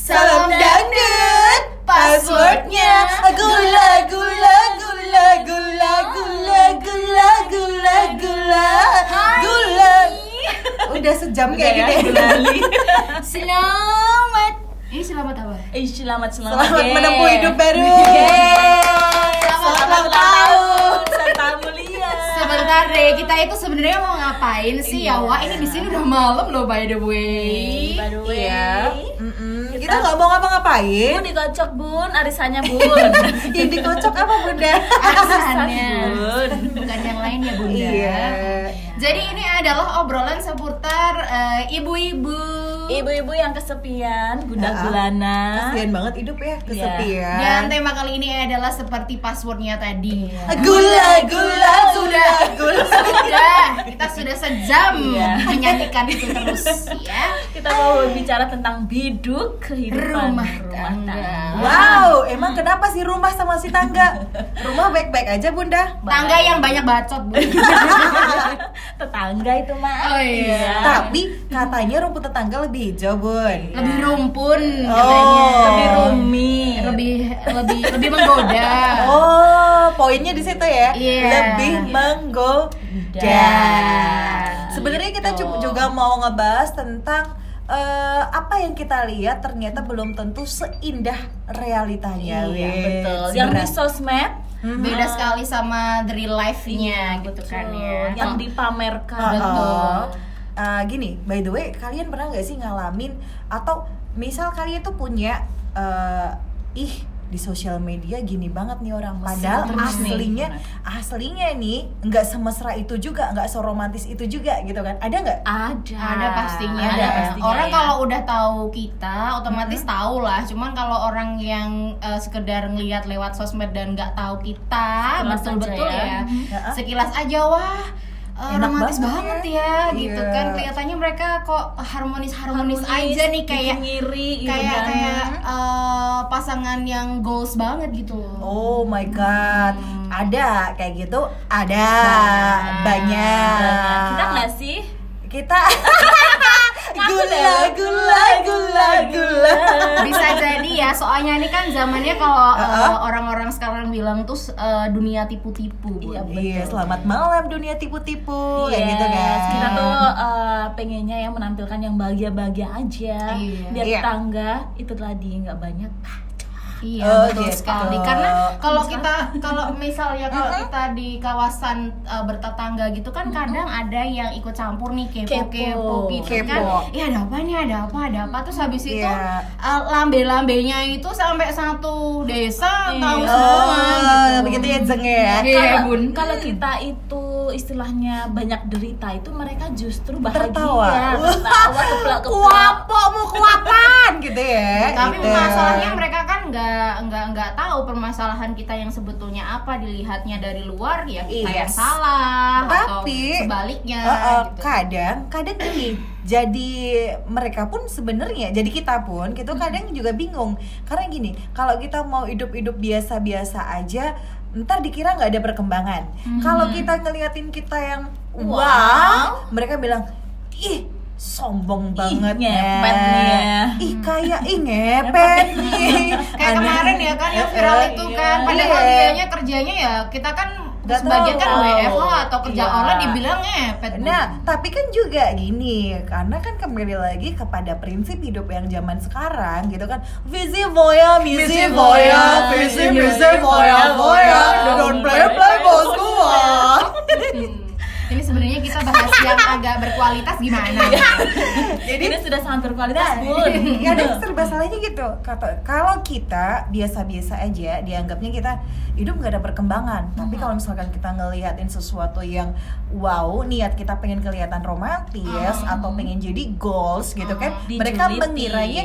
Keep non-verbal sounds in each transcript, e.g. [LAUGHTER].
Salam dangdut, passwordnya gula gula gula gula gula gula gula gula gula. Udah sejam kayak ya, gini. gulali. [LAUGHS] Selamat. Ini selamat apa? Eh, selamat selamat. Selamat menempuh hidup baru. Selamat ulang tahun. Serta mulia. Sebentar deh, kita itu sebenarnya mau ngapain sih ya? Iya. Wah, ini di sini udah malam loh by the way. By the way. Iya. Kita nggak mau ngapa-ngapain. Bun dikocok bun, arisannya bun. [LAUGHS] Yang dikocok apa bunda? Alasannya. Bun. Bukan yang lain ya, Bunda. Iya. Jadi ini adalah obrolan seputar eh, ibu-ibu. Ibu-ibu yang kesepian, gundah Ah, gulana. Kasian banget hidup ya kesepian. Dan tema kali ini adalah seperti passwordnya tadi. Iya. Gula gula Sudah. gula. Sudah, kita sudah sejam Iya. menyanyikan itu terus ya. Kita mau bicara tentang biduk kehidupan Rumah tangga. Wow, emang kenapa sih rumah sama si tangga? Rumah baik-baik aja bunda. Tangga yang banyak bacot, Bu. [LAUGHS] Tetangga itu mah. Oh, iya. Tapi katanya rumput tetangga lebih hijau bun. Lebih rumpun Oh. katanya. Lebih rumi. Lebih lebih lebih menggoda. [LAUGHS] Oh, poinnya di situ ya. Iya. Lebih menggoda. Da. Sebenarnya kita juga mau ngebahas tentang eh, apa yang kita lihat ternyata belum tentu seindah realitanya. Iya, Weh, betul. Yang di sosmed Mhm. Beda sekali sama the real life-nya gitu kan ya. Yang dipamerkan. Uh-uh. Betul. Uh, gini, by the way, kalian pernah nggak sih ngalamin atau misal kalian tuh punya uh, ih di sosial media gini banget nih orang padahal terus nih. aslinya aslinya nih nggak semesra itu juga nggak seromantis itu juga gitu kan ada nggak Ada. Ada pastinya. Ada pastinya. orang ya. kalau udah tahu kita, otomatis tahu lah. Cuman kalau orang yang eh, sekedar ngelihat lewat sosmed dan nggak tahu kita, betul-betul ya. ya. Sekilas aja wah. Eh, Enak romantis banget banget, ya. ya, gitu Iya. kan kelihatannya mereka kok harmonis harmonis, Harmonis, aja nih kayak ngiri gitu kayak kan. kayak eh, pasangan yang goals banget gitu Oh my god, Hmm. ada kayak gitu, ada Banyak. banyak. Banyak. Kita nggak sih? Kita [LAUGHS] gula gula gula gula. [LAUGHS] bisa jadi ya soalnya ini kan zamannya kalau eh, Uh-uh. orang-orang sekarang bilang tuh eh, dunia tipu-tipu. Iya, Iya, Betul. selamat malam dunia tipu-tipu Yes, gitu kan. Kita tuh uh, pengennya yang menampilkan yang bahagia-bahagia aja. Iya. Biar Iya. tetangga itu tadi nggak banyak. Iya Oh, betul gitu. sekali karena kalau kita kalau misalnya kalau kita di kawasan uh, bertetangga gitu kan kadang ada yang ikut campur nih kepo kepo Kepo. gitu Kepo. kan ya ada apa nih ada apa ada apa terus habis itu Iya. uh, lambe lambenya itu sampai satu desa Iya. tahu semua Oh, gitu. begitu ya Zeng ya. Iya. Kalau kita itu istilahnya banyak derita itu mereka justru bahagia, Tertawa. tertawa keplak-keplak. Kuapo mau kuapan gitu ya. tapi gitu. masalahnya mereka kan nggak nggak nggak tahu permasalahan kita yang sebetulnya apa dilihatnya dari luar ya kita Yes. yang salah atau Tapi, sebaliknya Uh, uh, gitu. kadang kadang gini jadi mereka pun sebenarnya jadi kita pun gitu kadang juga bingung karena gini kalau kita mau hidup-hidup biasa-biasa aja ntar dikira nggak ada perkembangan kalau kita ngeliatin kita yang wow, Wow. mereka bilang ih sombong Ih, banget ngepet ya. nih ya." ih kayak ih ngepet nih [LAUGHS] kayak kemarin ya kan yang viral Eh, itu iya. kan padahal Iya. kerjanya ya kita kan Nggak sebagian kan tahu. WFH atau kerja Iya. online dibilang ngepet Bu. Nah, tapi kan juga gini, karena kan kembali lagi kepada prinsip hidup yang zaman sekarang gitu kan. Visi voya, misi voya, visi misi voya voya, don't play play bosku. Hmm. ini kita bahas yang agak berkualitas gimana Jadi ini sudah sangat berkualitas, Nah, Bun. ya ada serba salahnya gitu. Kata kalau kita biasa-biasa aja, dianggapnya kita hidup nggak ada perkembangan. Tapi kalau misalkan kita ngeliatin sesuatu yang wow, niat kita pengen kelihatan romantis Hmm. atau pengen jadi goals gitu kan, Hmm, mereka dijulitin. mengiranya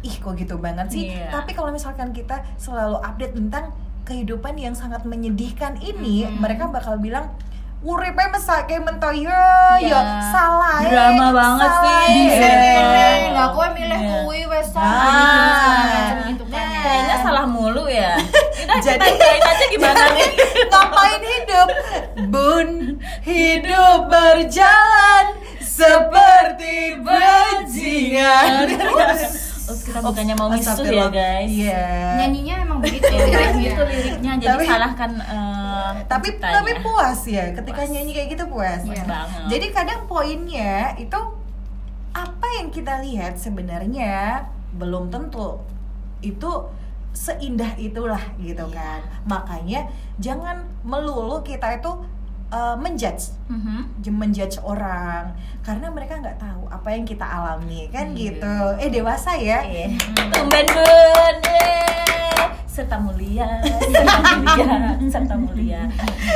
ih kok gitu banget sih. Iya. Tapi kalau misalkan kita selalu update tentang kehidupan yang sangat menyedihkan ini, Hmm. mereka bakal bilang Uripe mesake mento ya, Iya. ya salah eh, Drama banget salah sih. eh." bisa Iya. lah kue milih Iya. kui wes Nah. gitu kan ya. Kayaknya salah mulu ya. [LAUGHS] Udah Jadi- kita aja gimana nih. [LAUGHS] Ngapain hidup? Bun, hidup berjalan seperti bajingan. Oops, kita bukannya mau misuh ya, guys. Iya. Nyanyinya emang begitu Iya, liriknya. itu liriknya jadi Tapi- salahkan eh, tapi tapi puas ya ketika Puas. nyanyi kayak gitu puas. Puas banget. Jadi kadang poinnya itu apa yang kita lihat sebenarnya belum tentu itu seindah itulah gitu Iya. kan. Makanya jangan melulu kita itu uh, menjudge Mhm. j- menjudge orang karena mereka nggak tahu apa yang kita alami kan Iya. gitu. Eh dewasa ya. Iya. Tumben bun. Serta mulia, serta [LAUGHS] mulia, serta mulia.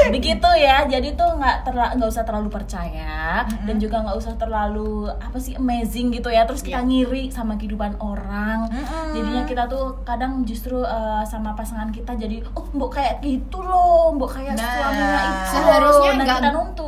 Begitu ya. Jadi tuh nggak terla nggak usah terlalu percaya dan juga nggak usah terlalu apa sih amazing gitu ya. Terus kita ngiri sama kehidupan orang. Mm-mm. Jadinya kita tuh kadang justru eh, sama pasangan kita jadi oh mbok kayak gitu loh, mbok kayak Nah, suaminya itu. seharusnya Nah, kita nuntut.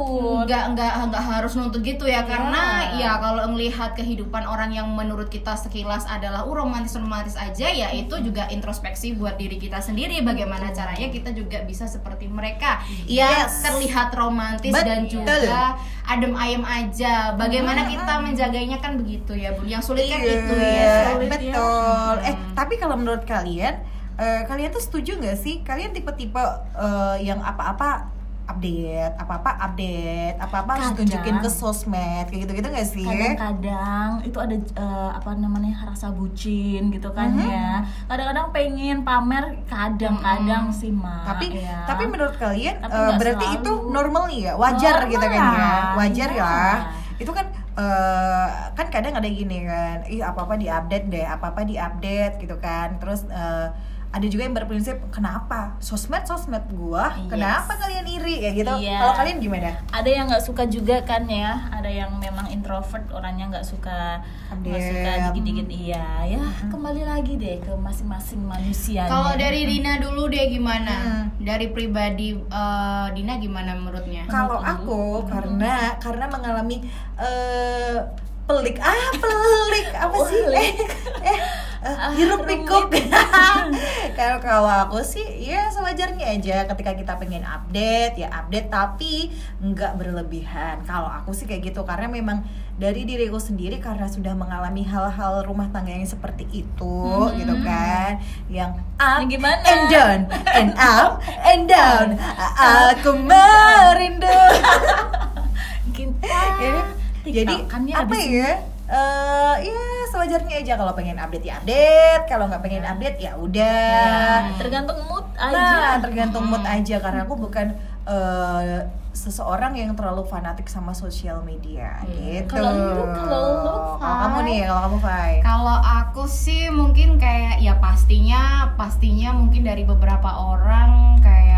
Nggak nggak nggak harus nuntut gitu ya karena Iya. ya kalau ngelihat kehidupan orang yang menurut kita sekilas adalah uh, romantis romantis aja ya itu juga introspeksi buat diri kita sendiri bagaimana caranya kita juga bisa seperti mereka ya Yes. terlihat romantis dan Betul. juga adem ayem aja bagaimana kita menjaganya kan begitu ya bun yang sulit kan Iya, itu ya sulit ya. betul. Eh, tapi kalau menurut kalian, eh, kalian tuh setuju nggak sih? Kalian tipe-tipe eh, yang apa-apa update, apa-apa update, apa-apa harus tunjukin ke sosmed, kayak gitu-gitu nggak sih? kadang-kadang itu ada eh, apa namanya rasa bucin gitu kan Mhm. ya kadang-kadang pengen pamer kadang-kadang sih mak tapi ya. tapi menurut kalian Tapi nggak berarti selalu. itu normal ya wajar Normal gitu kan ya wajar iya. ya itu kan eh, kan kadang ada gini kan ih apa apa diupdate deh apa apa diupdate gitu kan terus eh, ada juga yang berprinsip kenapa? Sosmed sosmed gua Yes. kenapa kalian iri? Kayak gitu. Iya. kalau kalian gimana? Ada yang nggak suka juga kan ya. Ada yang memang introvert orangnya nggak suka nggak suka dikit-dikit iya ya kembali lagi deh ke masing-masing manusia kalau dari Dina dulu deh gimana? Hmm. dari pribadi eh, Dina gimana menurutnya? Kalau aku karena karena mengalami eh pelik. Ah pelik. Apa sih? eh eh eh, Hiruk rumit. pikuk. [LAUGHS] Kalau kalau aku sih ya sewajarnya aja ketika kita pengen update ya update tapi nggak berlebihan. Kalau aku sih kayak gitu karena memang dari diriku sendiri karena sudah mengalami hal-hal rumah tangga yang seperti itu Hmm. gitu kan. Yang up Yang gimana? and down and up and down. Aku [LAUGHS] merindu. Kita jadi apa ya? eh ya sewajarnya aja. Kalau pengen update ya update. Kalau nggak pengen update ya udah. Ya, tergantung mood aja. nah tergantung mood aja. Karena aku bukan eh, seseorang yang terlalu fanatik sama sosial media gitu. Kalau lu, kalau lu, Kalau kamu nih kalau kamu Fai? Kalau aku sih mungkin kayak ya pastinya pastinya mungkin dari beberapa orang kayak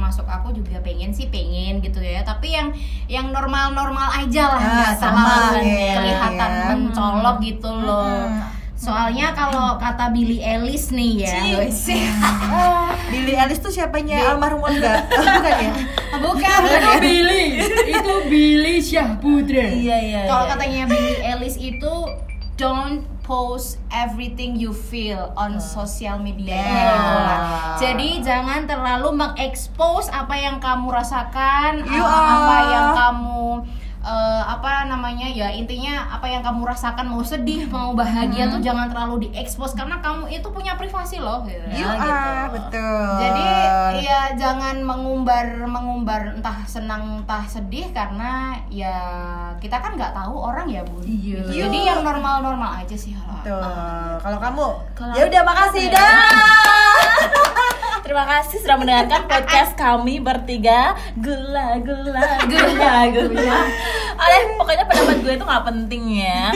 termasuk aku juga pengen sih pengen gitu ya. Tapi yang yang normal normal aja lah Ah, nggak sama, terlalu ya, kelihatan ya. mencolok gitu loh. Hmm. soalnya kalau kata Billie Eilish nih ya. [LAUGHS] Billie Eilish tuh siapanya? Almarhum [LAUGHS] Olga bukan ya? Bukan itu Billy itu Billy Syahputra. Iya iya kalau iya. katanya Billie Eilish itu don't post everything you feel on social media Yeah. gitu lah. Jadi jangan terlalu mengekspos apa yang kamu rasakan, You apa, apa are. yang kamu eh, apa namanya ya intinya apa yang kamu rasakan mau sedih mau bahagia tuh jangan terlalu diekspos karena kamu itu punya privasi loh gitu. you Ya, gitu. are betul Jadi ya jangan mengumbar mengumbar entah senang entah sedih karena ya kita kan nggak tahu orang ya bun. Iya. Gitu. Jadi yang normal-normal aja sih kalau Betul. Kalau kamu, Kalau ya udah makasih aku- dah. [LAUGHS] Terima kasih sudah mendengarkan podcast kami bertiga Gula, gula, [LAUGHS] gula, gula Oleh, pokoknya pendapat gue itu gak penting ya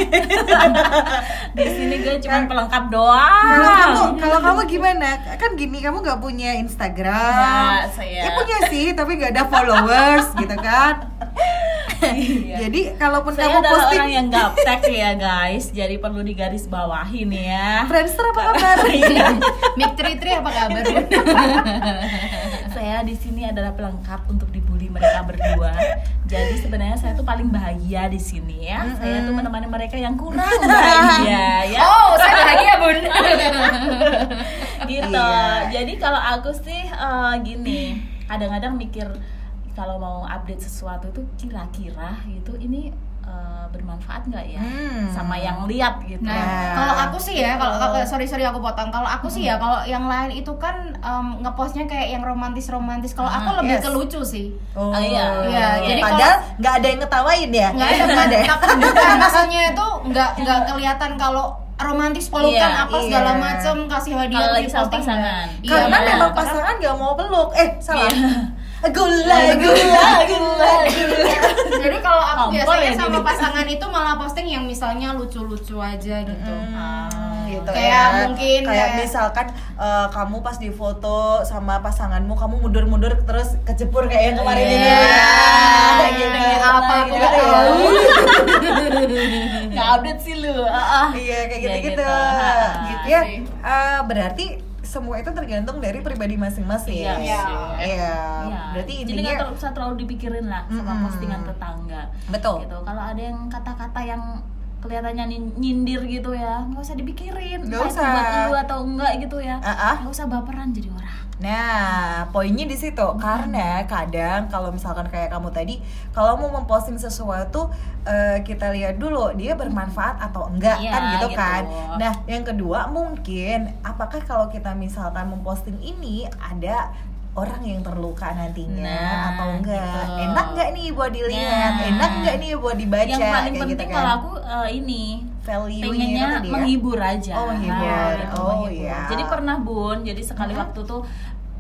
[LAUGHS] Di sini gue cuma pelengkap Kalau doang kamu, kalau kamu gimana? Kan gini, kamu nggak punya Instagram. Ya, saya- Ya, punya sih, tapi nggak ada followers gitu kan. [LAUGHS] Iya. Jadi kalaupun Saya kamu adalah posting orang yang gaptek ya guys Jadi perlu digaris bawahi nih ya Friendster apa kabar? Mik Tri Tri apa kabar saya di sini adalah pelengkap untuk dibully mereka berdua. Jadi sebenarnya saya tuh paling bahagia di sini ya. Saya tuh menemani mereka yang kurang [LAUGHS] bahagia ya. oh saya bahagia bun. [LAUGHS] gitu. Iya. Jadi kalau aku sih eh, gini, kadang-kadang mikir kalau mau update sesuatu tuh kira-kira gitu ini eh, bermanfaat nggak ya Hmm. sama yang lihat gitu Nah, Nah. kalau aku sih ya, kalau sorry sorry aku potong. Kalau aku sih ya, kalau yang lain itu kan em, ngepostnya kayak yang romantis romantis. Kalau aku Ah, lebih yes. ke lucu sih. Oh, Ah, iya. Iya, jadi padahal nggak ada yang ngetawain ya Nggak ada nggak ada ya? tapi bukan maksudnya itu nggak nggak kelihatan kalau romantis pelukan Iya, apa segala iya. macem kasih hadiah di posting pasangan. Iya, karena benar. memang pasangan nggak mau peluk eh salah Iya. Gula gula gula gula jadi kalau aku biasanya ya sama pasangan itu malah posting yang misalnya lucu-lucu aja gitu Hmm, gitu Kayak ya. mungkin kayak kayak- misalkan eh, kamu pas di foto sama pasanganmu kamu mundur-mundur terus kejepur kayak yang kemarin ini Iya, ya, gitu. Apa aku Gitu ya. [LAUGHS] nggak update sih lu ah, ah. iya kayak Kayak gitu-gitu gitu. Gitu ya sih. eh, berarti semua itu tergantung dari pribadi masing-masing Iya. Iya. Iya. berarti jadi intinya nggak terlalu, usah terlalu dipikirin lah sama Mm-mm. postingan tetangga Betul. gitu kalau ada yang kata-kata yang kelihatannya nyindir gitu ya nggak usah dipikirin Nggak usah. buat lu atau enggak gitu ya Ah, ah. nggak usah baperan jadi orang Nah, poinnya di situ karena kadang kalau misalkan kayak kamu tadi, kalau mau memposting sesuatu eh, kita lihat dulu dia bermanfaat atau enggak Iya, kan gitu, gitu. kan. Nah, yang kedua mungkin apakah kalau kita misalkan memposting ini ada orang yang terluka nantinya Nah, atau enggak? gitu. Enak nggak nih buat dilihat? Nah. Enak nggak nih buat dibaca? yang paling kayak penting gitu kan. kalau aku eh, ini pengennya tadi ya? menghibur aja Oh, menghibur. Nah, gitu, Oh, menghibur. iya. jadi pernah bun jadi sekali Mhm. waktu tuh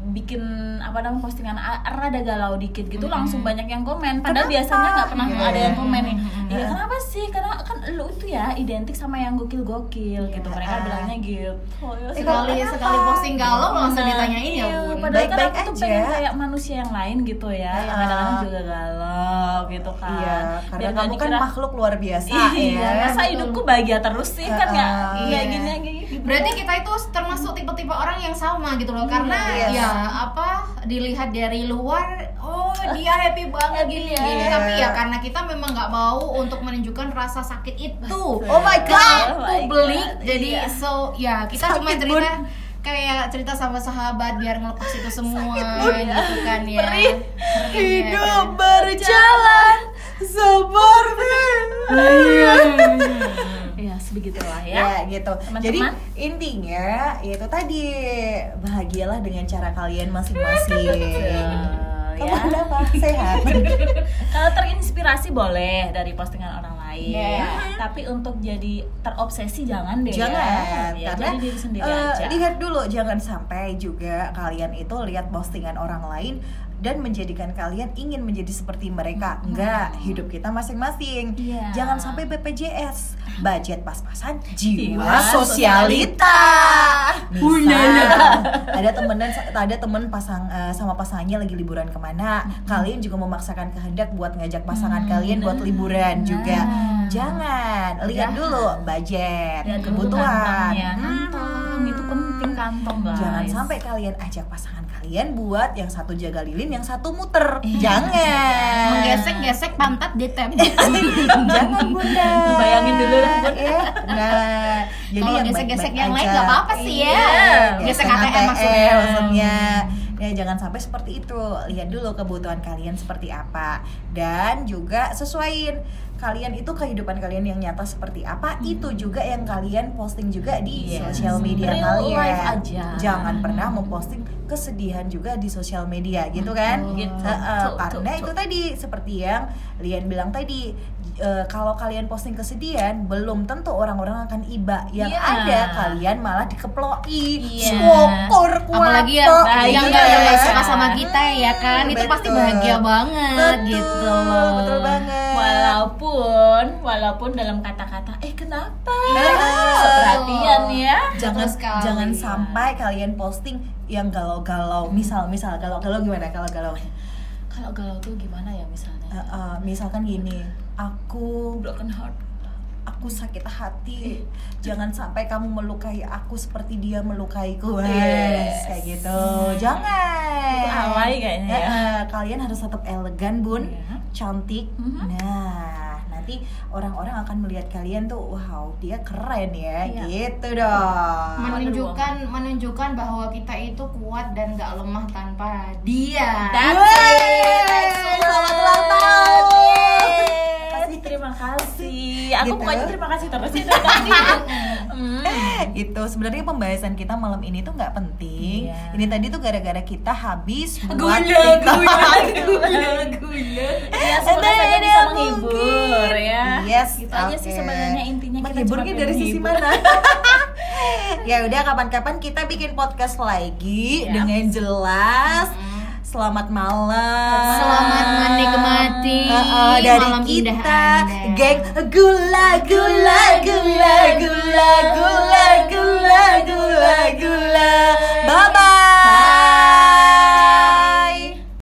bikin apa namanya postingan rada galau dikit gitu langsung banyak yang komen padahal Kenapa? biasanya nggak pernah Iya. ada yang komen nih Mhm. ya kenapa sih karena kan lu itu ya identik sama yang gokil-gokil gitu mereka bilangnya gitu oh, ya, sekali kenapa? sekali posting galau langsung Nah, ditanyain ya iya, bun Padahal kan Baik-baik aku tuh aja. pengen kayak manusia yang lain gitu ya Yang Ah. kadang-kadang juga galau gitu kan Iya, karena Biar nggak kamu kan dikira- makhluk luar biasa Iya, ya. masa hidupku bahagia terus sih kan nggak nggak iya. gini gini. Berarti kita itu termasuk tipe-tipe orang yang sama gitu loh Karena Yes. ya apa dilihat dari luar Oh [LAUGHS] dia happy banget gini, Iya. gini. Tapi ya karena kita memang nggak mau untuk menunjukkan rasa sakit itu Oh my god. Oh my publik God, Jadi iya. so ya kita cuma Sakit, cerita kayak cerita sama sahabat biar ngelepas itu semua gitu kan ya Perih. Ya kan? berjalan seperti [LAUGHS] ya sebegitulah ya, ya gitu. Teman-teman. Jadi intinya yaitu tadi bahagialah dengan cara kalian masing-masing. [LAUGHS] Kamu ya. kenapa? [LAUGHS] Sehat. Kalau terinspirasi boleh dari postingan orang lain, Iya. tapi untuk jadi terobsesi jangan deh. jangan ya. Ya, karena jadi diri sendiri eh, aja. lihat dulu jangan sampai juga kalian itu lihat postingan orang lain dan menjadikan kalian ingin menjadi seperti mereka. Enggak hidup kita masing-masing. Iya. jangan sampai BPJS budget pas-pasan Jiwa jiwa sosialita. misal ada temenan ada temen pasang eh, sama pasangannya lagi liburan ke mana kalian juga memaksakan kehendak buat ngajak pasangan Hmm, kalian buat liburan juga. Nah. jangan lihat Jangan. dulu budget Lihat dulu kebutuhan. Hmm. Kantong guys Jangan sampai kalian ajak pasangan kalian buat yang satu jaga lilin, yang satu muter. Iya. Jangan. menggesek-gesek pantat di tab [LAUGHS] Jangan bunda. Bayangin dulu lah, Bun. Ya. Nah, jadi yang gesek-gesek yang lain nggak apa-apa sih ya. Iya. Gesek Gesek ATM maksudnya. maksudnya. Ya jangan sampai seperti itu. Lihat dulu kebutuhan kalian seperti apa dan juga sesuaiin kalian itu kehidupan kalian yang nyata seperti apa itu juga yang kalian posting juga di Yes. sosial media Real kalian life aja. jangan pernah memposting kesedihan juga di sosial media gitu kan Gitu. Tuh, karena itu tadi seperti yang Lian bilang tadi eh, kalau kalian posting kesedihan belum tentu orang-orang akan iba. Yang Iya. ada kalian malah dikeploi Iya. syukur apalagi yang, Iya. nggak nggak suka sama kita ya kan? Itu pasti bahagia banget Betul, gitu. betul banget. Walaupun walaupun dalam kata-kata eh kenapa. So, perhatian ya. Jangan jangan sampai kalian posting yang galau-galau. Misal misal galau-galau gimana? Kalau galau. Kalau galau tuh gimana ya misalnya? Eh, eh, misalkan gini aku broken heart aku sakit hati jangan sampai kamu melukai aku seperti dia melukaiku Yes. Kayak gitu jangan Itu alay kayaknya ya. Eh, kalian harus tetap elegan bun Iya. cantik Mhm. nah nanti orang-orang akan melihat kalian tuh wow dia keren ya Iya. gitu dong menunjukkan menunjukkan bahwa kita itu kuat dan nggak lemah tanpa dia That's it. Kasih. Aku Gitu. pokoknya terima kasih terus ya terima kasih. Hmm. itu sebenarnya pembahasan kita malam ini tuh nggak penting Iya. ini tadi tuh gara-gara kita habis buat Gula, [LAUGHS] gula, gula, gula. Ya semoga Ada- saja bisa menghibur ya. Yes, Itu aja sih sebenarnya intinya kita Menghiburnya cuma dari sisi mana? [LAUGHS] ya udah kapan-kapan kita bikin podcast lagi Iya. dengan jelas selamat malam. Selamat menikmati uh, uh, dari malam kita, geng gula gula gula gula gula gula gula gula. Bye bye. bye.